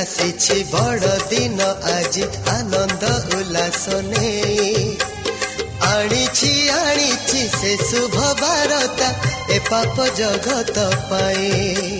আসিছি বড় দিন, আজি আনন্দ উল্লাস নেই আনিছি আনিছি, সে শুভ বারতা, এ পাপ জগত পায়ে।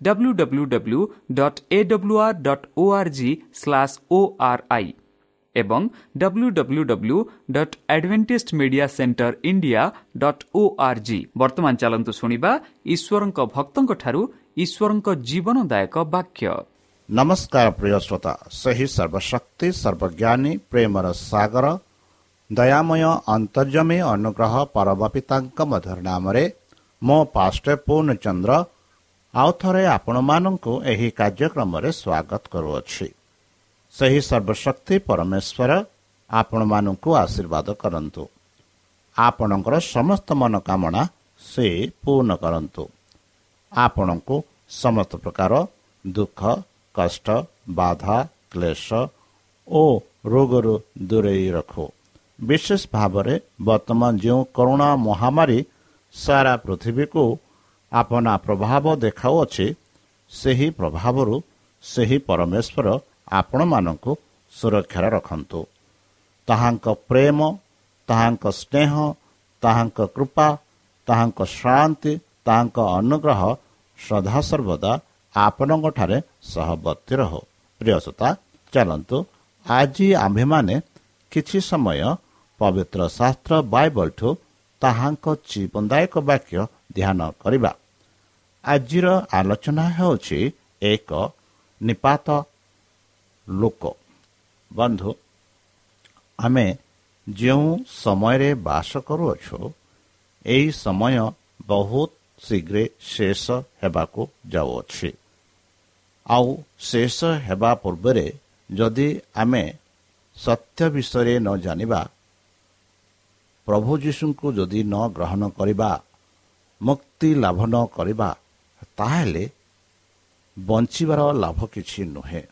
W W W dot A W R dot O R G slash O R I ଏବଂ W W W dot Adventist media centre India dot O R G ବର୍ତ୍ତମାନ ଚାଲନ୍ତୁ ଶୁଣିବା ଈଶ୍ୱରଙ୍କ ଭକ୍ତଙ୍କଠାରୁ ଈଶ୍ୱରଙ୍କ ଜୀବନଦାୟକ ବାକ୍ୟ ନମସ୍କାର ପ୍ରିୟ ଶ୍ରୋତା ସେହି ସର୍ବଶକ୍ତି ସର୍ବଜ୍ଞାନୀ ପ୍ରେମର ସାଗର ଦୟାମୟ ଅନ୍ତର୍ଜମୀ ଅନୁଗ୍ରହ ପରମ ପିତାଙ୍କ ମଧୁର ନାମରେ ମୋ ପାଷ୍ଟ ପୂର୍ଣ୍ଣଚନ୍ଦ୍ର ଆଉ ଥରେ ଆପଣମାନଙ୍କୁ ଏହି କାର୍ଯ୍ୟକ୍ରମରେ ସ୍ୱାଗତ କରୁଅଛି। ସେହି ସର୍ବଶକ୍ତି ପରମେଶ୍ୱର ଆପଣମାନଙ୍କୁ ଆଶୀର୍ବାଦ କରନ୍ତୁ। ଆପଣଙ୍କର ସମସ୍ତ ମନୋକାମନା ସେ ପୂର୍ଣ୍ଣ କରନ୍ତୁ। ଆପଣଙ୍କୁ ସମସ୍ତ ପ୍ରକାର ଦୁଃଖ କଷ୍ଟ ବାଧା କ୍ଲେଶ ଓ ରୋଗରୁ ଦୂରେଇ ରଖୁ। ବିଶେଷ ଭାବରେ ବର୍ତ୍ତମାନ ଯେଉଁ କରୁଣା ମହାମାରୀ ସାରା ପୃଥିବୀକୁ ଆପଣା ପ୍ରଭାବ ଦେଖାଉଅଛି ସେହି ପ୍ରଭାବରୁ ସେହି ପରମେଶ୍ୱର ଆପଣମାନଙ୍କୁ ସୁରକ୍ଷାରେ ରଖନ୍ତୁ। ତାହାଙ୍କ ପ୍ରେମ ତାହାଙ୍କ ସ୍ନେହ ତାହାଙ୍କ କୃପା ତାହାଙ୍କ ଶାନ୍ତି ତାହାଙ୍କ ଅନୁଗ୍ରହ ସଦାସର୍ବଦା ଆପଣଙ୍କଠାରେ ସହବର୍ତ୍ତୀ ରହୁ। ପ୍ରିୟସତା ଚାଲନ୍ତୁ ଆଜି ଆମ୍ଭେମାନେ କିଛି ସମୟ ପବିତ୍ର ଶାସ୍ତ୍ର ବାଇବଲଠୁ ତାହାଙ୍କ ଜୀବନଦାୟକ ବାକ୍ୟ ଧ୍ୟାନ କରିବା। ଆଜିର ଆଲୋଚନା ହେଉଛି ଏକ ନିପାତ ଲୋକ। ବନ୍ଧୁ ଆମେ ଯେଉଁ ସମୟରେ ବାସ କରୁଅଛୁ ଏହି ସମୟ ବହୁତ ଶୀଘ୍ର ଶେଷ ହେବାକୁ ଯାଉଅଛି। ଆଉ ଶେଷ ହେବା ପୂର୍ବରେ ଯଦି ଆମେ ସତ୍ୟ ବିଷୟରେ ନ ଜାଣିବା ପ୍ରଭୁ ଯୀଶୁଙ୍କୁ ଯଦି ନ ଗ୍ରହଣ କରିବା ମୁକ୍ତି ଲାଭ ନ କରିବା ତାହେଲେ ବଞ୍ଚିବାର ଲାଭ କିଛି ନୁହେଁ।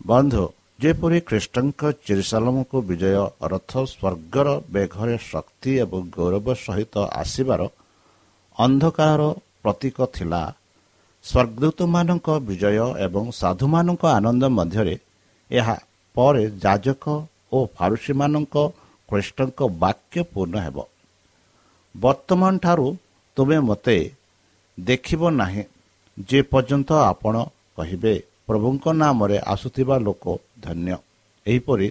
ବନ୍ଧୁ ଯେପରି ଖ୍ରୀଷ୍ଟଙ୍କ ଚିରିସାଲମକୁ ବିଜୟ ରଥ ସ୍ୱର୍ଗର ବେଘରେ ଶକ୍ତି ଏବଂ ଗୌରବ ସହିତ ଆସିବାର ଅନ୍ଧକାରର ପ୍ରତୀକ ଥିଲା ସ୍ୱର୍ଗଦୂତମାନଙ୍କ ବିଜୟ ଏବଂ ସାଧୁମାନଙ୍କ ଆନନ୍ଦ ମଧ୍ୟରେ ଏହା ପରେ ଯାଜକ ଓ ଫାରୁସୀମାନଙ୍କ ଖ୍ରୀଷ୍ଟଙ୍କ ବାକ୍ୟ ପୂର୍ଣ୍ଣ ହେବ। ବର୍ତ୍ତମାନ ଠାରୁ ତୁମେ ମୋତେ ଦେଖିବ ନାହିଁ ଯେ ପର୍ଯ୍ୟନ୍ତ ଆପଣ କହିବେ ପ୍ରଭୁଙ୍କ ନାମରେ ଆସୁଥିବା ଲୋକ ଧନ୍ୟ ଏହିପରି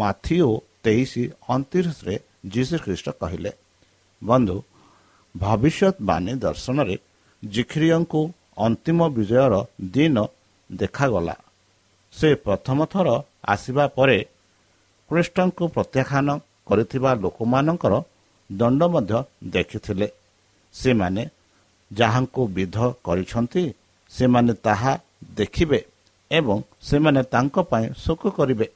ମାଥିଓ ତେଇଶ ଅଣତିରିଶରେ ଯୀଶୁ ଖ୍ରୀଷ୍ଟ କହିଲେ ବନ୍ଧୁ ଭବିଷ୍ୟତବାଣୀ ଦର୍ଶନରେ ଜିଖ୍ରିୟଙ୍କୁ ଅନ୍ତିମ ବିଜୟର ଦିନ ଦେଖାଗଲା। ସେ ପ୍ରଥମ ଥର ଆସିବା ପରେ ଖ୍ରୀଷ୍ଟଙ୍କୁ ପ୍ରତ୍ୟାଖ୍ୟାନ କରିଥିବା ଲୋକମାନଙ୍କର ଦଣ୍ଡ ମଧ୍ୟ ଦେଖିଥିଲେ। ସେମାନେ ଯାହାଙ୍କୁ ବିଧ କରିଛନ୍ତି ସେମାନେ ତାହା ଦେଖିବେ ଏବଂ ସେମାନେ ତାଙ୍କ ପାଇଁ ଶୋକ କରିବେ।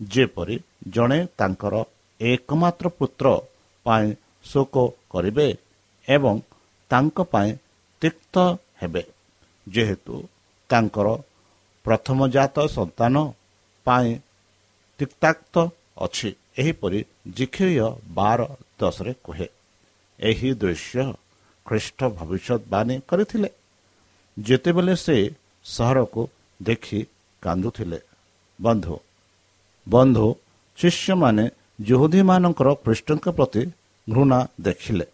ଯେପରି ଜଣେ ତାଙ୍କର ଏକମାତ୍ର ପୁତ୍ର ପାଇଁ ଶୋକ କରିବେ ଏବଂ ତାଙ୍କ ପାଇଁ ତିକ୍ତ ହେବେ ଯେହେତୁ ତାଙ୍କର ପ୍ରଥମଜାତ ସନ୍ତାନ ପାଇଁ ତିକ୍ତାକ୍ତ ଅଛି। ଏହିପରି ଜିଖିରିୟ ବାର ଦଶରେ କୁହେ। ଏହି ଦୃଶ୍ୟ ଖ୍ରୀଷ୍ଟ ଭବିଷ୍ୟତବାଣୀ କରିଥିଲେ। ଯେତେବେଳେ ସେ ସହରକୁ ଦେଖି କାନ୍ଦୁଥିଲେ। ବନ୍ଧୁ ବନ୍ଧୁ ଶିଷ୍ୟମାନେ ଯୁହୁଦୀମାନଙ୍କର ଖ୍ରୀଷ୍ଟଙ୍କ ପ୍ରତି ଘୃଣା ଦେଖିଲେ।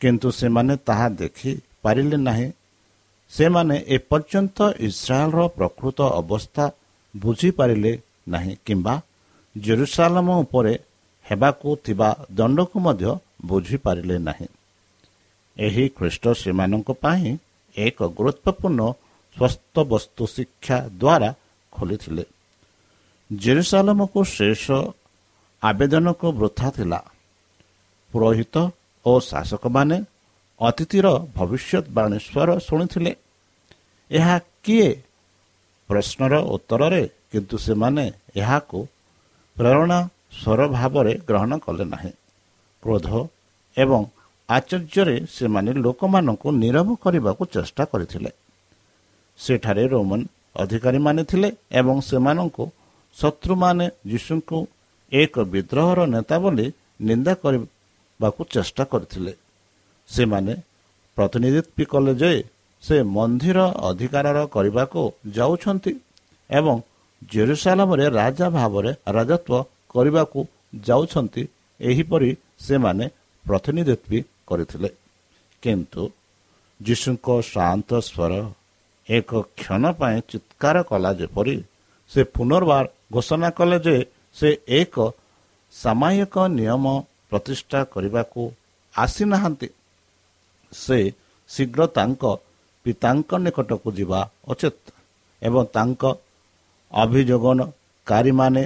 କିନ୍ତୁ ସେମାନେ ତାହା ଦେଖିପାରିଲେ ନାହିଁ। ସେମାନେ ଏପର୍ଯ୍ୟନ୍ତ ଇସ୍ରାଏଲର ପ୍ରକୃତ ଅବସ୍ଥା ବୁଝିପାରିଲେ ନାହିଁ କିମ୍ବା ଜେରୁସାଲାମ ଉପରେ ହେବାକୁ ଥିବା ଦଣ୍ଡକୁ ମଧ୍ୟ ବୁଝିପାରିଲେ ନାହିଁ। ଏହି ଖ୍ରୀଷ୍ଟ ସେମାନଙ୍କ ପାଇଁ ଏକ ଗୁରୁତ୍ୱପୂର୍ଣ୍ଣ ସ୍ୱସ୍ଥ ବସ୍ତୁ ଶିକ୍ଷା ଦ୍ୱାରା ଖୋଲିଥିଲେ। ଜେରୁସାଲାମକୁ ଶେଷ ଆବେଦନକୁ ବୃଥା ଥିଲା। ପୁରୋହିତ ଓ ଶାସକମାନେ ଅତିଥିର ଭବିଷ୍ୟତବାଣୀ ସ୍ୱର ଶୁଣିଥିଲେ ଏହା କିଏ? ପ୍ରଶ୍ନର ଉତ୍ତରରେ କିନ୍ତୁ ସେମାନେ ଏହାକୁ ପ୍ରେରଣା ସ୍ୱର ଭାବରେ ଗ୍ରହଣ କଲେ ନାହିଁ। କ୍ରୋଧ ଏବଂ ଆଚର୍ଯ୍ୟରେ ସେମାନେ ଲୋକମାନଙ୍କୁ ନିରବ କରିବାକୁ ଚେଷ୍ଟା କରିଥିଲେ ସେଠାରେ ରୋମାନ ଅଧିକାରୀମାନେ ଥିଲେ ଏବଂ ସେମାନଙ୍କୁ ଶତ୍ରୁମାନେ ଯୀଶୁଙ୍କୁ ଏକ ବିଦ୍ରୋହର ନେତା ବୋଲି ନିନ୍ଦା କରିବାକୁ ଚେଷ୍ଟା କରିଥିଲେ ସେମାନେ ପ୍ରତିନିଧିତ୍ୱ କଲେ ଯେ ସେ ମନ୍ଦିର ଅଧିକାରର କରିବାକୁ ଯାଉଛନ୍ତି ଏବଂ ଜେରୁସାଲାମରେ ରାଜା ଭାବରେ ରାଜତ୍ୱ କରିବାକୁ ଯାଉଛନ୍ତି ଏହିପରି ସେମାନେ ପ୍ରତିନିଧିତ୍ୱ କରିଥିଲେ। କିନ୍ତୁ ଯୀଶୁଙ୍କ ଶାନ୍ତ ସ୍ୱର ଏକ କ୍ଷଣ ପାଇଁ ଚିତ୍କାର କଲା ଯେପରି ସେ ପୁନର୍ବାର ଘୋଷଣା କଲେ ଯେ ସେ ଏକ ସାମାୟିକ ନିୟମ ପ୍ରତିଷ୍ଠା କରିବାକୁ ଆସିନାହାନ୍ତି। ସେ ଶୀଘ୍ର ତାଙ୍କ ପିତାଙ୍କ ନିକଟକୁ ଯିବା ଉଚିତ ଏବଂ ତାଙ୍କ ଅଭିଯୋଗନକାରୀମାନେ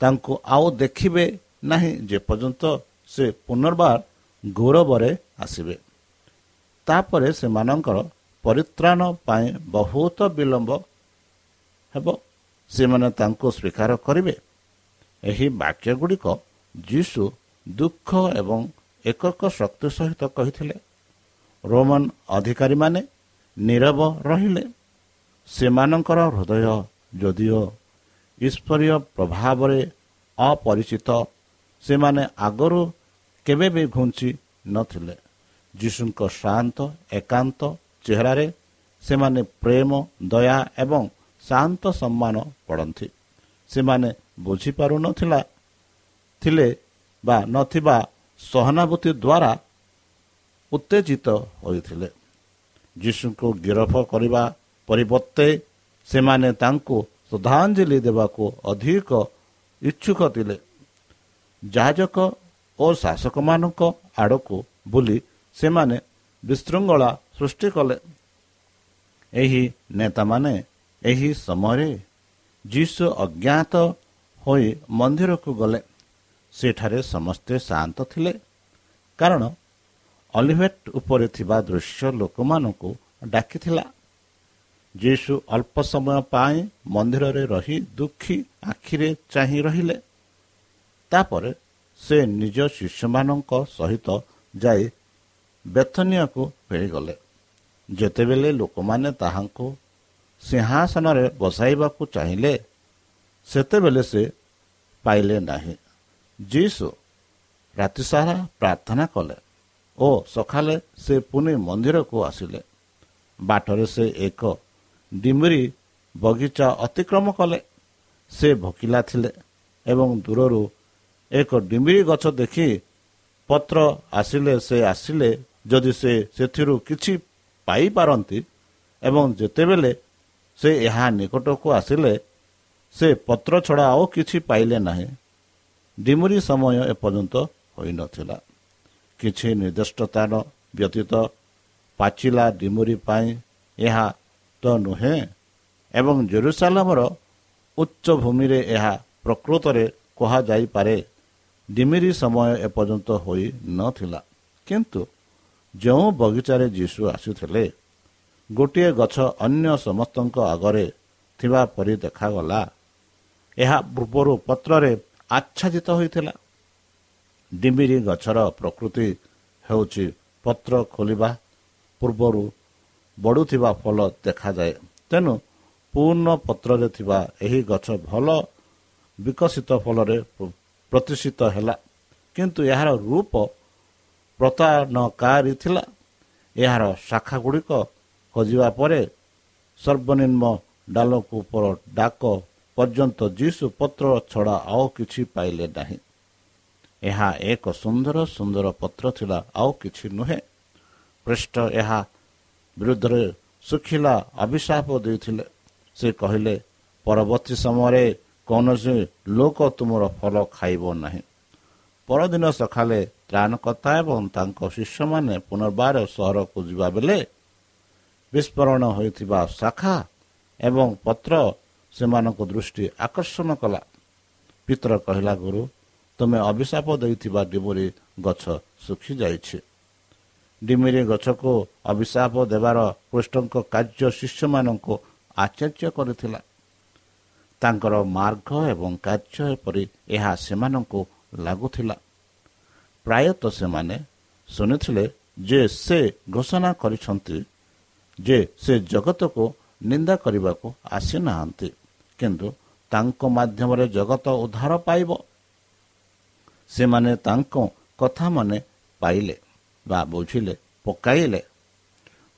ତାଙ୍କୁ ଆଉ ଦେଖିବେ ନାହିଁ ଯେପର୍ଯ୍ୟନ୍ତ ସେ ପୁନର୍ବାର ଗୌରବରେ ଆସିବେ। ତାପରେ ସେମାନଙ୍କର ପରିତ୍ରାଣ ପାଇଁ ବହୁତ ବିଳମ୍ବ ହେବ। ସେମାନେ ତାଙ୍କୁ ସ୍ୱୀକାର କରିବେ। ଏହି ବାକ୍ୟ ଗୁଡ଼ିକ ଯୀଶୁ ଦୁଃଖ ଏବଂ ଏକକ ଶକ୍ତି ସହିତ କହିଥିଲେ। ରୋମାନ ଅଧିକାରୀମାନେ ନିରବ ରହିଲେ। ସେମାନଙ୍କର ହୃଦୟ ଯଦିଓ ଈଶ୍ୱରୀୟ ପ୍ରଭାବରେ ଅପରିଚିତ ସେମାନେ ଆଗରୁ କେବେ ବି ଘୁଞ୍ଚି ନଥିଲେ। ଯୀଶୁଙ୍କ ଶାନ୍ତ ଏକାନ୍ତ ଚେହେରାରେ ସେମାନେ ପ୍ରେମ ଦୟା ଏବଂ ଶାନ୍ତ ସମ୍ମାନ ପଡ଼ନ୍ତି। ସେମାନେ ବୁଝିପାରୁନଥିଲା ଥିଲେ ବା ନଥିବା ସହାନୁଭୂତି ଦ୍ୱାରା ଉତ୍ତେଜିତ ହୋଇଥିଲେ। ଯୀଶୁଙ୍କୁ ଗିରଫ କରିବା ପରିବର୍ତ୍ତେ ସେମାନେ ତାଙ୍କୁ ଶ୍ରଦ୍ଧାଞ୍ଜଳି ଦେବାକୁ ଅଧିକ ଇଚ୍ଛୁକ ଥିଲେ। ଯାଜକ ଓ ଶାସକମାନଙ୍କ ଆଡ଼କୁ ବୁଲି ସେମାନେ ବିଶୃଙ୍ଖଳା ସୃଷ୍ଟି କଲେ। ଏହି ନେତାମାନେ ଏହି ସମୟରେ ଯୀଶୁ ଅଜ୍ଞାତ ହୋଇ ମନ୍ଦିରକୁ ଗଲେ। ସେଠାରେ ସମସ୍ତେ ଶାନ୍ତ ଥିଲେ। କାରଣ ଅଲିଭେଟ ଉପରେ ଥିବା ଦୃଶ୍ୟ ଲୋକମାନଙ୍କୁ ଡାକିଥିଲା। ଯୀଶୁ ଅଳ୍ପ ସମୟ ପାଇଁ ମନ୍ଦିରରେ ରହି ଦୁଃଖୀ ଆଖିରେ ଚାହିଁ ରହିଲେ। ତାପରେ ସେ ନିଜ ଶିଷ୍ୟମାନଙ୍କ ସହିତ ଯାଇ ବେଥନିଆକୁ ଫେରିଗଲେ। ଯେତେବେଳେ ଲୋକମାନେ ତାହାଙ୍କୁ ସିଂହାସନରେ ବସାଇବାକୁ ଚାହିଁଲେ ସେତେବେଳେ ସେ ପାଇଲେ ନାହିଁ। ଯୀଶୁ ରାତିସାରା ପ୍ରାର୍ଥନା କଲେ ଓ ସକାଳେ ସେ ପୁଣି ମନ୍ଦିରକୁ ଆସିଲେ। ବାଟରେ ସେ ଏକ ଡିମିରି ବଗିଚା ଅତିକ୍ରମ କଲେ। ସେ ଭୋକିଲା ଥିଲେ ଏବଂ ଦୂରରୁ ଏକ ଡିମିରି ଗଛ ଦେଖି ପତ୍ର ଆସିଲେ ସେ ଆସିଲେ। ଯଦି ସେ ସେଥିରୁ କିଛି ପାଇପାରନ୍ତି ଏବଂ ଯେତେବେଳେ ସେ ଏହା ନିକଟକୁ ଆସିଲେ ସେ ପତ୍ର ଛଡ଼ା ଆଉ କିଛି ପାଇଲେ ନାହିଁ। ଡିମୁରି ସମୟ ଏପର୍ଯ୍ୟନ୍ତ ହୋଇନଥିଲା। କିଛି ନିର୍ଦ୍ଦିଷ୍ଟ ସ୍ଥାନ ବ୍ୟତୀତ ପାଚିଲା ଡିମୁରି ପାଇଁ ଏହା ତ ନୁହେଁ ଏବଂ ଜେରୁସାଲାମର ଉଚ୍ଚ ଭୂମିରେ ଏହା ପ୍ରକୃତରେ କୁହାଯାଇପାରେ। ଡିମିରି ସମୟ ଏପର୍ଯ୍ୟନ୍ତ ହୋଇନଥିଲା କିନ୍ତୁ ଯେଉଁ ବଗିଚାରେ ଯୀଶୁ ଆସୁଥିଲେ ଗୋଟିଏ ଗଛ ଅନ୍ୟ ସମସ୍ତଙ୍କ ଆଗରେ ଥିବା ପରି ଦେଖାଗଲା। ଏହା ପୂର୍ବରୁ ପତ୍ରରେ ଆଚ୍ଛାଦିତ ହୋଇଥିଲା। ଡିମିରି ଗଛର ପ୍ରକୃତି ହେଉଛି ପତ୍ର ଖୋଲିବା। ପୂର୍ବରୁ ବଢ଼ୁଥିବା ଫଳ ଦେଖାଯାଏ। ତେଣୁ ପୂର୍ଣ୍ଣ ପତ୍ରରେ ଥିବା ଏହି ଗଛ ଭଲ ବିକଶିତ ଫଳରେ ପ୍ରତିଷ୍ଠିତ ହେଲା। କିନ୍ତୁ ଏହାର ରୂପ ପ୍ରତାରଣକାରୀ ଥିଲା। ଏହାର ଶାଖା ଗୁଡ଼ିକ ହଜିବା ପରେ ସର୍ବନିମ୍ନ ଡାଲକୁ ଉପର ଡାକ ପର୍ଯ୍ୟନ୍ତ ଯୀଶୁ ପତ୍ର ଛଡ଼ା ଆଉ କିଛି ପାଇଲେ ନାହିଁ। ଏହା ଏକ ସୁନ୍ଦର ସୁନ୍ଦର ପତ୍ର ଥିଲା ଆଉ କିଛି ନୁହେଁ। ପୃଷ୍ଠ ଏହା ବିରୁଦ୍ଧରେ ଶୁଖିଲା ଅଭିଶାପ ଦେଇଥିଲେ। ସେ କହିଲେ ପରବର୍ତ୍ତୀ ସମୟରେ କୌଣସି ଲୋକ ତୁମର ଫଳ ଖାଇବ ନାହିଁ। ପରଦିନ ସକାଳେ ତ୍ରାଣକର୍ତ୍ତା ଏବଂ ତାଙ୍କ ଶିଷ୍ୟମାନେ ପୁନର୍ବାର ସହରକୁ ଯିବା ବେଳେ ବିସ୍ଫୋରଣ ହୋଇଥିବା ଶାଖା ଏବଂ ପତ୍ର ସେମାନଙ୍କ ଦୃଷ୍ଟି ଆକର୍ଷଣ କଲା। ପିତର କହିଲା ଗୁରୁ ତୁମେ ଅଭିଶାପ ଦେଇଥିବା ଡିମୁରି ଗଛ ଶୁଖିଯାଇଛି। ଡିମିରି ଗଛକୁ ଅଭିଶାପ ଦେବାର କୃଷ୍ଣଙ୍କ କାର୍ଯ୍ୟ ଶିଷ୍ୟମାନଙ୍କୁ ଆଚର୍ଯ୍ୟ କରିଥିଲା। ତାଙ୍କର ମାର୍ଗ ଏବଂ କାର୍ଯ୍ୟ ଏପରି ଏହା ସେମାନଙ୍କୁ ଲାଗୁଥିଲା। ପ୍ରାୟତଃ ସେମାନେ ଶୁଣିଥିଲେ ଯେ ସେ ଘୋଷଣା କରିଛନ୍ତି ଯେ ସେ ଜଗତକୁ ନିନ୍ଦା କରିବାକୁ ଆସିନାହାନ୍ତି କିନ୍ତୁ ତାଙ୍କ ମାଧ୍ୟମରେ ଜଗତ ଉଦ୍ଧାର ପାଇବ। ସେମାନେ ତାଙ୍କ କଥା ମାନେ ପାଇଲେ ବା ବୁଝିଲେ ପକାଇଲେ।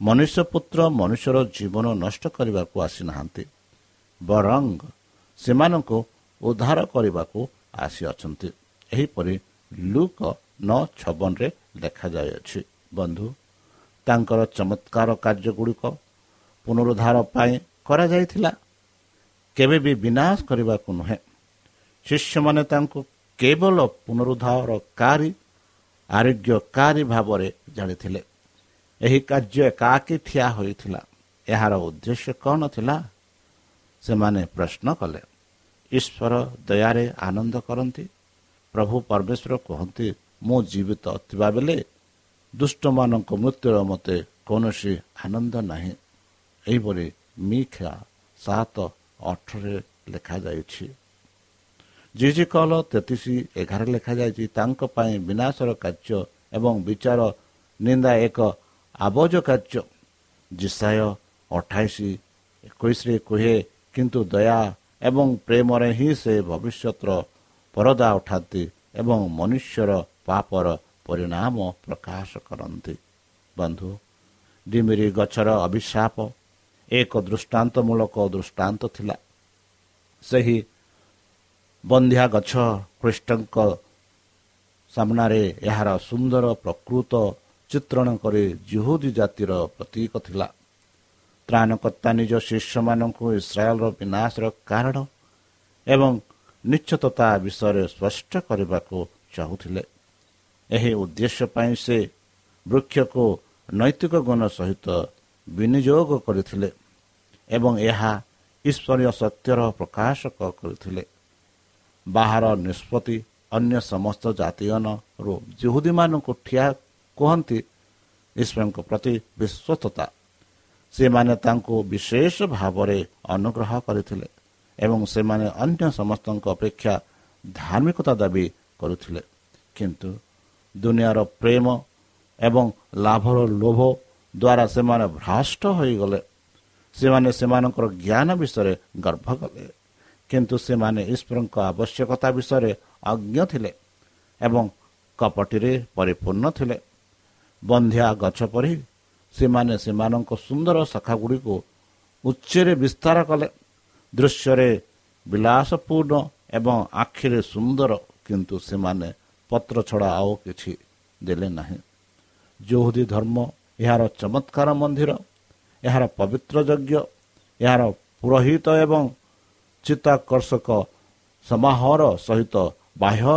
ମନୁଷ୍ୟ ପୁତ୍ର ମନୁଷ୍ୟର ଜୀବନ ନଷ୍ଟ କରିବାକୁ ଆସିନାହାନ୍ତି ବରଂ ସେମାନଙ୍କୁ ଉଦ୍ଧାର କରିବାକୁ ଆସିଅଛନ୍ତି। ଏହିପରି ଲୁକ ନଅ ଛବନରେ ଲେଖାଯାଇଅଛି ବନ୍ଧୁ ତାଙ୍କର ଚମତ୍କାର କାର୍ଯ୍ୟଗୁଡ଼ିକ ପୁନରୁଦ୍ଧାର ପାଇଁ କରାଯାଇଥିଲା। କେବେ ବି ବିନାଶ କରିବାକୁ ନୁହେଁ। ଶିଷ୍ୟମାନେ ତାଙ୍କୁ କେବଳ ପୁନରୁଦ୍ଧାରକାରୀ ଆରୋଗ୍ୟକାରୀ ଭାବରେ ଜାଣିଥିଲେ। ଏହି କାର୍ଯ୍ୟ ଏକାକି ଠିଆ ହୋଇଥିଲା। ଏହାର ଉଦ୍ଦେଶ୍ୟ କ'ଣ ଥିଲା? ସେମାନେ ପ୍ରଶ୍ନ କଲେ ଈଶ୍ୱର ଦୟାରେ ଆନନ୍ଦ କରନ୍ତି? ପ୍ରଭୁ ପରମେଶ୍ୱର କୁହନ୍ତି ମୁଁ ଜୀବିତ ଥିବାବେଳେ ଦୁଷ୍ଟମାନଙ୍କ ମୃତ୍ୟୁର ମୋତେ କୌଣସି ଆନନ୍ଦ ନାହିଁ ଏହିପରି ମିକ୍ଷା ସାତ ଅଠରରେ ଲେଖାଯାଇଛି। ଜି କଲ ତେତିଶ ଏଗାର ଲେଖାଯାଇଛି ତାଙ୍କ ପାଇଁ ବିନାଶର କାର୍ଯ୍ୟ ଏବଂ ବିଚାର ନିନ୍ଦା ଏକ ଆବଜ କାର୍ଯ୍ୟ। ଜିସାୟ ଅଠାଇଶ ଏକୋଇଶରେ କୁହେ କିନ୍ତୁ ଦୟା ଏବଂ ପ୍ରେମରେ ହିଁ ସେ ଭବିଷ୍ୟତର ପରଦା ଉଠାନ୍ତି ଏବଂ ମନୁଷ୍ୟର ପାପର ପରିଣାମ ପ୍ରକାଶ କରନ୍ତି। ବନ୍ଧୁ ଡିମିରି ଗଛର ଅଭିଶାପ ଏକ ଦୃଷ୍ଟାନ୍ତମୂଳକ ଦୃଷ୍ଟାନ୍ତ ଥିଲା। ସେହି ବନ୍ଧ୍ୟା ଗଛ ଖ୍ରୀଷ୍ଟଙ୍କ ସାମ୍ନାରେ ଏହାର ସୁନ୍ଦର ପ୍ରକୃତ ଚିତ୍ରଣ କରି ଜୁହୁଦୀ ଜାତିର ପ୍ରତୀକ ଥିଲା। ତ୍ରାଣକର୍ତ୍ତା ନିଜ ଶିଷ୍ୟମାନଙ୍କୁ ଇସ୍ରାଏଲର ବିନାଶର କାରଣ ଏବଂ ନିଶ୍ଚିତତା ବିଷୟରେ ସ୍ପଷ୍ଟ କରିବାକୁ ଚାହୁଁଥିଲେ। ଏହି ଉଦ୍ଦେଶ୍ୟ ପାଇଁ ସେ ବୃକ୍ଷକୁ ନୈତିକ ଗୁଣ ସହିତ ବିନିଯୋଗ କରିଥିଲେ ଏବଂ ଏହା ଈଶ୍ୱରୀୟ ସତ୍ୟର ପ୍ରକାଶକ କରିଥିଲେ। ବାହାର ନିଷ୍ପତ୍ତି ଅନ୍ୟ ସମସ୍ତ ଜାତିଗଣରୁ ଜୁହୁଦୀମାନଙ୍କୁ ଠିଆ କୁହନ୍ତି ଈଶ୍ୱରଙ୍କ ପ୍ରତି ବିଶ୍ୱସ୍ତତା ସେମାନେ ତାଙ୍କୁ ବିଶେଷ ଭାବରେ ଅନୁଗ୍ରହ କରିଥିଲେ ଏବଂ ସେମାନେ ଅନ୍ୟ ସମସ୍ତଙ୍କ ଅପେକ୍ଷା ଧାର୍ମିକତା ଦାବି କରୁଥିଲେ। କିନ୍ତୁ ଦୁନିଆର ପ୍ରେମ ଏବଂ ଲାଭର ଲୋଭ ଦ୍ୱାରା ସେମାନେ ଭ୍ରଷ୍ଟ ହୋଇଗଲେ। ସେମାନେ ସେମାନଙ୍କର ଜ୍ଞାନ ବିଷୟରେ ଗର୍ବ କଲେ। କିନ୍ତୁ ସେମାନେ ଈଶ୍ୱରଙ୍କ ଆବଶ୍ୟକତା ବିଷୟରେ ଅଜ୍ଞ ଥିଲେ ଏବଂ କପଟିରେ ପରିପୂର୍ଣ୍ଣ ଥିଲେ। ବନ୍ଧ୍ୟା ଗଛ ପରି ସେମାନେ ସେମାନଙ୍କ ସୁନ୍ଦର ଶାଖାଗୁଡ଼ିକୁ ଉଚ୍ଚରେ ବିସ୍ତାର କଲେ। ଦୃଶ୍ୟରେ ବିଳାସପୂର୍ଣ୍ଣ ଏବଂ ଆଖିରେ ସୁନ୍ଦର କିନ୍ତୁ ସେମାନେ ପତ୍ର ଛଡ଼ା ଆଉ କିଛି ଦେଲେ ନାହିଁ। ଯୌହୁଦୀ ଧର୍ମ ଏହାର ଚମତ୍କାର ମନ୍ଦିର ଏହାର ପବିତ୍ର ଯଜ୍ଞ ଏହାର ପୁରୋହିତ ଏବଂ ଚିତ୍ତାକର୍ଷକ ସମାହାର ସହିତ ବାହ୍ୟ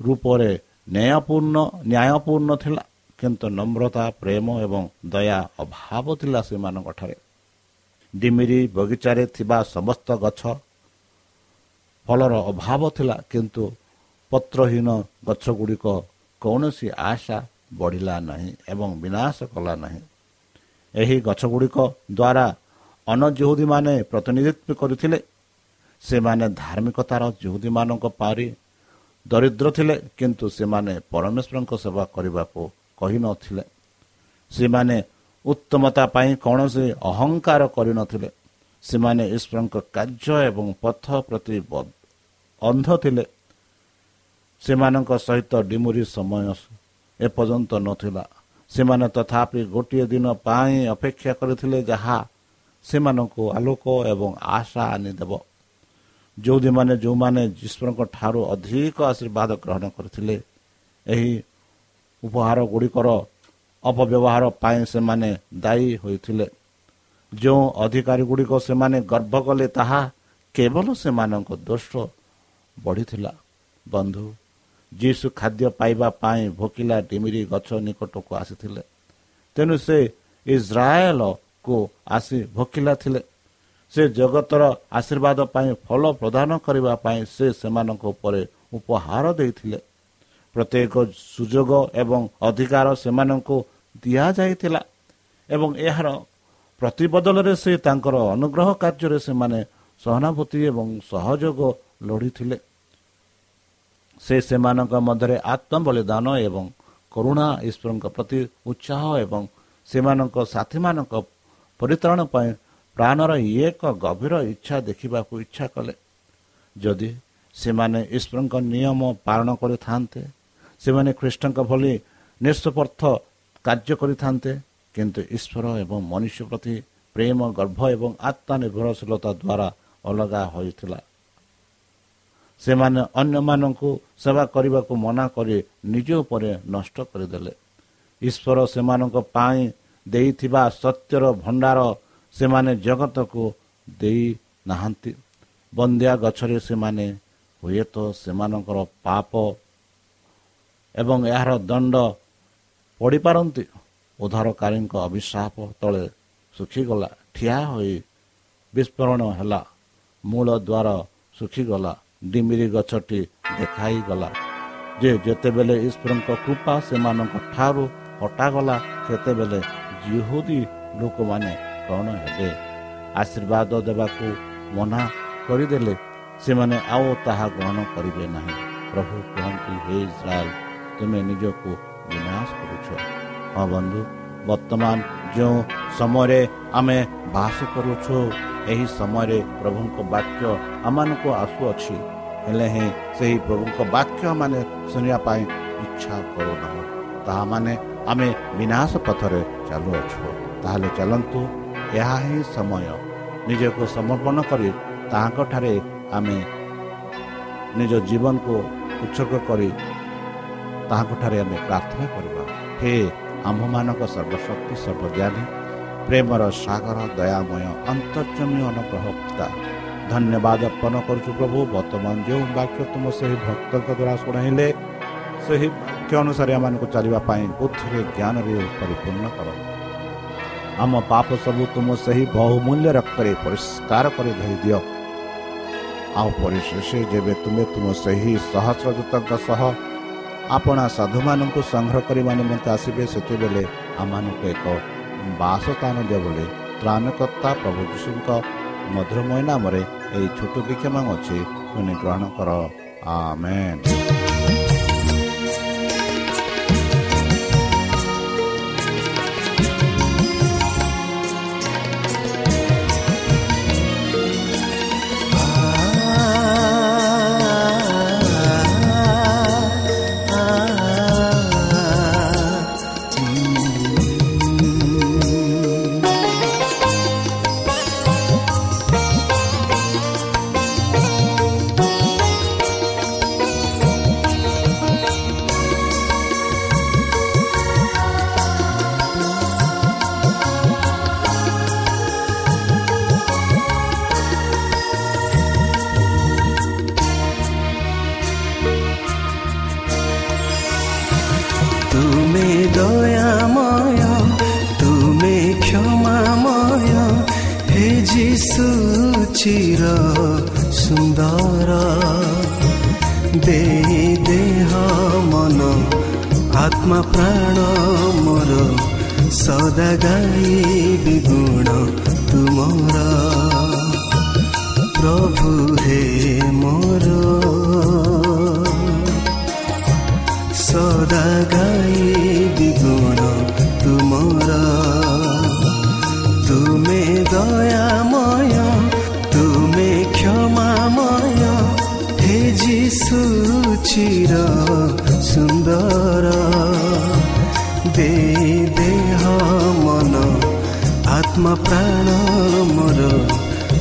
ରୂପରେ ନ୍ୟାୟପୂର୍ଣ୍ଣ ନ୍ୟାୟପୂର୍ଣ୍ଣ ଥିଲା। କିନ୍ତୁ ନମ୍ରତା ପ୍ରେମ ଏବଂ ଦୟା ଅଭାବ ଥିଲା ସେମାନଙ୍କଠାରେ। ଡିମିରି ବଗିଚାରେ ଥିବା ସମସ୍ତ ଗଛ ଫଳର ଅଭାବ ଥିଲା କିନ୍ତୁ ପତ୍ରହୀନ ଗଛଗୁଡ଼ିକ କୌଣସି ଆଶା ବଢ଼ିଲା ନାହିଁ ଏବଂ ବିନାଶ କଲା ନାହିଁ। ଏହି ଗଛଗୁଡ଼ିକ ଦ୍ୱାରା ଅନଜୁହୁଦୀମାନେ ପ୍ରତିନିଧିତ୍ୱ କରିଥିଲେ। ସେମାନେ ଧାର୍ମିକତାର ଜୁହୁଦୀମାନଙ୍କ ପାରି ଦରିଦ୍ର ଥିଲେ କିନ୍ତୁ ସେମାନେ ପରମେଶ୍ୱରଙ୍କ ସେବା କରିବାକୁ କହିନଥିଲେ ସେମାନେ ଉତ୍ତମତା ପାଇଁ କୌଣସି ଅହଙ୍କାର କରିନଥିଲେ। ସେମାନେ ଈଶ୍ୱରଙ୍କ କାର୍ଯ୍ୟ ଏବଂ ପଥ ପ୍ରତି ଅନ୍ଧ ଥିଲେ। ସେମାନଙ୍କ ସହିତ ଡିମୁରି ସମୟ ଏପର୍ଯ୍ୟନ୍ତ ନଥିଲା। ସେମାନେ ତଥାପି ଗୋଟିଏ ଦିନ ପାଇଁ ଅପେକ୍ଷା କରିଥିଲେ ଯାହା ସେମାନଙ୍କୁ ଆଲୋକ ଏବଂ ଆଶା ଆଣିଦେବ। ଯେଉଁଦିମାନେ ଯେଉଁମାନେ ଯୀଶ୍ୱରଙ୍କ ଠାରୁ ଅଧିକ ଆଶୀର୍ବାଦ ଗ୍ରହଣ କରିଥିଲେ ଏହି ଉପହାର ଗୁଡ଼ିକର ଅପବ୍ୟବହାର ପାଇଁ ସେମାନେ ଦାୟୀ ହୋଇଥିଲେ। ଯେଉଁ ଅଧିକାରୀ ଗୁଡ଼ିକ ସେମାନେ ଗର୍ବ କଲେ ତାହା କେବଳ ସେମାନଙ୍କ ଦୋଷ ବଢ଼ିଥିଲା। ବନ୍ଧୁ ଯୀଶୁ ଖାଦ୍ୟ ପାଇବା ପାଇଁ ଭୋକିଲା ଡିମିରି ଗଛ ନିକଟକୁ ଆସିଥିଲେ। ତେଣୁ ସେ ଇସ୍ରାଏଲକୁ ଆସି ଭୋକିଲା ଥିଲେ। ସେ ଜଗତର ଆଶୀର୍ବାଦ ପାଇଁ ଫଳ ପ୍ରଦାନ କରିବା ପାଇଁ ସେ ସେମାନଙ୍କ ଉପରେ ଉପହାର ଦେଇଥିଲେ। ପ୍ରତ୍ୟେକ ସୁଯୋଗ ଏବଂ ଅଧିକାର ସେମାନଙ୍କୁ ଦିଆଯାଇଥିଲା ଏବଂ ଏହାର ପ୍ରତିବଦଳରେ ସେ ତାଙ୍କର ଅନୁଗ୍ରହ କାର୍ଯ୍ୟରେ ସେମାନେ ସହାନୁଭୂତି ଏବଂ ସହଯୋଗ ଲୋଡ଼ିଥିଲେ। ସେ ସେମାନଙ୍କ ମଧ୍ୟରେ ଆତ୍ମବଳିଦାନ ଏବଂ କରୁଣା ଈଶ୍ୱରଙ୍କ ପ୍ରତି ଉତ୍ସାହ ଏବଂ ସେମାନଙ୍କ ସାଥୀମାନଙ୍କ ପରିତ୍ରାଣ ପାଇଁ ପ୍ରାଣର ଏକ ଗଭୀର ଇଚ୍ଛା ଦେଖିବାକୁ ଇଚ୍ଛା କଲେ। ଯଦି ସେମାନେ ଈଶ୍ୱରଙ୍କ ନିୟମ ପାଳନ କରିଥାନ୍ତେ ସେମାନେ ଖ୍ରୀଷ୍ଟଙ୍କ ଭଳି ନିଃସ୍ୱାର୍ଥ କାର୍ଯ୍ୟ କରିଥାନ୍ତେ କିନ୍ତୁ ଈଶ୍ୱର ଏବଂ ମନୁଷ୍ୟ ପ୍ରତି ପ୍ରେମ ଗର୍ଭ ଏବଂ ଆତ୍ମନିର୍ଭରଶୀଳତା ଦ୍ୱାରା ଅଲଗା ହୋଇଥିଲା। ସେମାନେ ଅନ୍ୟମାନଙ୍କୁ ସେବା କରିବାକୁ ମନା କରି ନିଜ ଉପରେ ନଷ୍ଟ କରିଦେଲେ। ଈଶ୍ୱର ସେମାନଙ୍କ ପାଇଁ ଦେଇଥିବା ସତ୍ୟର ଭଣ୍ଡାର ସେମାନେ ଜଗତକୁ ଦେଇ ନାହାନ୍ତି। ବନ୍ଦିଆ ଗଛରେ ସେମାନେ ହୁଏତ ସେମାନଙ୍କର ପାପ ଏବଂ ଏହାର ଦଣ୍ଡ ପଡ଼ିପାରନ୍ତି। ଉଦ୍ଧାରକାରୀଙ୍କ ଅଭିଶାପ ତଳେ ଶୁଖିଗଲା ଠିଆ ହୋଇ ବିସ୍ଫୋରଣ ହେଲା। ମୂଳ ଦ୍ୱାର ଶୁଖିଗଲା ଡିମିରି ଗଛଟି ଦେଖାଇଗଲା। ଯେ ଯେତେବେଳେ ଈଶ୍ୱରଙ୍କ କୃପା ସେମାନଙ୍କ ଠାରୁ ହଟାଗଲା ସେତେବେଳେ ଜିହୁଦୀ ଲୋକମାନେ କ'ଣ ହେବେ? ଆଶୀର୍ବାଦ ଦେବାକୁ ମନା କରିଦେଲେ ସେମାନେ ଆଉ ତାହା ଗ୍ରହଣ କରିବେ ନାହିଁ। ପ୍ରଭୁ କୁହନ୍ତି ହେ ଇସ୍ରାଏଲ ତୁମେ ନିଜକୁ ବିନାଶ କରୁଛ ହଁ ବନ୍ଧୁ ବର୍ତ୍ତମାନ ଯେଉଁ ସମୟରେ ଆମେ ବାସ କରୁଛୁ ଏହି ସମୟରେ ପ୍ରଭୁଙ୍କ ବାକ୍ୟ ଆମମାନଙ୍କୁ ଆସୁଅଛି ହେଲେ ହିଁ ସେହି ପ୍ରଭୁଙ୍କ ବାକ୍ୟ ମାନେ ଶୁଣିବା ପାଇଁ ଇଚ୍ଛା କରୁନାହୁଁ ତାହା ମାନେ ଆମେ ବିନାଶ ପଥରେ ଚାଲୁଅଛୁ ତାହେଲେ ଚାଲନ୍ତୁ ଏହା ହିଁ ସମୟ ନିଜକୁ ସମର୍ପଣ କରି ତାହାଙ୍କଠାରେ ଆମେ ନିଜ ଜୀବନକୁ ଉତ୍ସର୍ଗ କରି ତାହାଙ୍କଠାରେ ଆମେ ପ୍ରାର୍ଥନା କରିବା ହେ ଆମ୍ଭମାନଙ୍କ ସର୍ବଶକ୍ତି ସର୍ବଜ୍ଞାନୀ ପ୍ରେମର ସାଗର ଦୟାମୟ ଅନ୍ତର୍ଜମୀ ଅନୁଗ୍ରହ ପିତା ଧନ୍ୟବାଦ ଅର୍ପଣ କରୁଛୁ ପ୍ରଭୁ। ବର୍ତ୍ତମାନ ଯେଉଁ ବାକ୍ୟ ତୁମ ସେହି ଭକ୍ତଙ୍କ ଦ୍ୱାରା ଶୁଣାଇଲେ ସେହି ବାକ୍ୟ ଅନୁସାରେ ଏମାନଙ୍କୁ ଚାଲିବା ପାଇଁ ବୁଦ୍ଧିରେ ଜ୍ଞାନରେ ପରିପୂର୍ଣ୍ଣ କର। ଆମ ପାପ ସବୁ ତୁମ ସେହି ବହୁମୂଲ୍ୟ ରକ୍ତରେ ପରିଷ୍କାର କରି ଧରିଦିଅ। ଆଉ ପରିଶେଷ ଯେବେ ତୁମେ ତୁମ ସେହି ସହସ୍ରଦୂତଙ୍କ ସହ ଆପଣା ସାଧୁମାନଙ୍କୁ ସଂଗ୍ରହ କରିବା ନିମନ୍ତେ ଆସିବେ ସେତେବେଳେ ଆମମାନଙ୍କୁ ଏକ ବାସସ୍ଥାନ ଦିଅ ବୋଲି ତ୍ରାଣକର୍ତ୍ତା ପ୍ରଭୁ ଯୀଶୁଙ୍କ ମଧୁରମୟ ନାମରେ ଏହି ଛୋଟ ବିକ୍ଷମ ଅଛି ଗ୍ରହଣ କର। ଆମେନ୍। द गाई दुगुण तुमर तुमे दय मय तय हेजी सुन्दर। दे देह मन आत्मप्राण मर।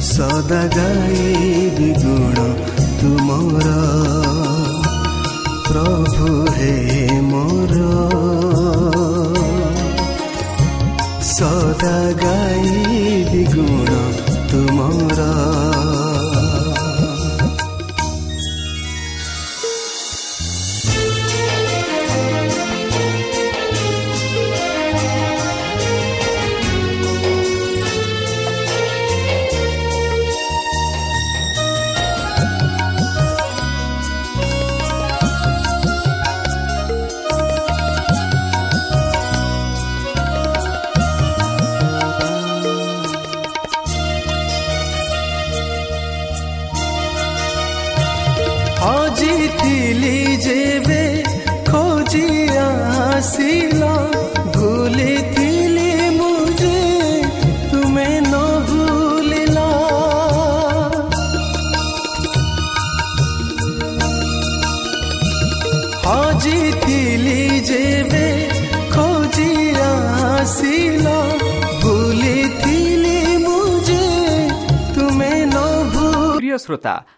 सदुण तुमरा ପ୍ରଭୁ ହେ ମୋର। ସଦା ଗାଇବି ଗୁଣ ତୁମର।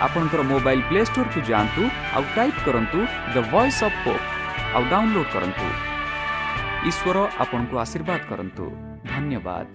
আপনার মোবাইল প্লে স্টোর কু যাঁতু আউ টাইপ করন্তু দ্য ভয়েস অফ পোপ আউ ডাউনলোড করন্তু ঈশ্বর আপনকু আশীর্বাদ করন্তু ধন্যবাদ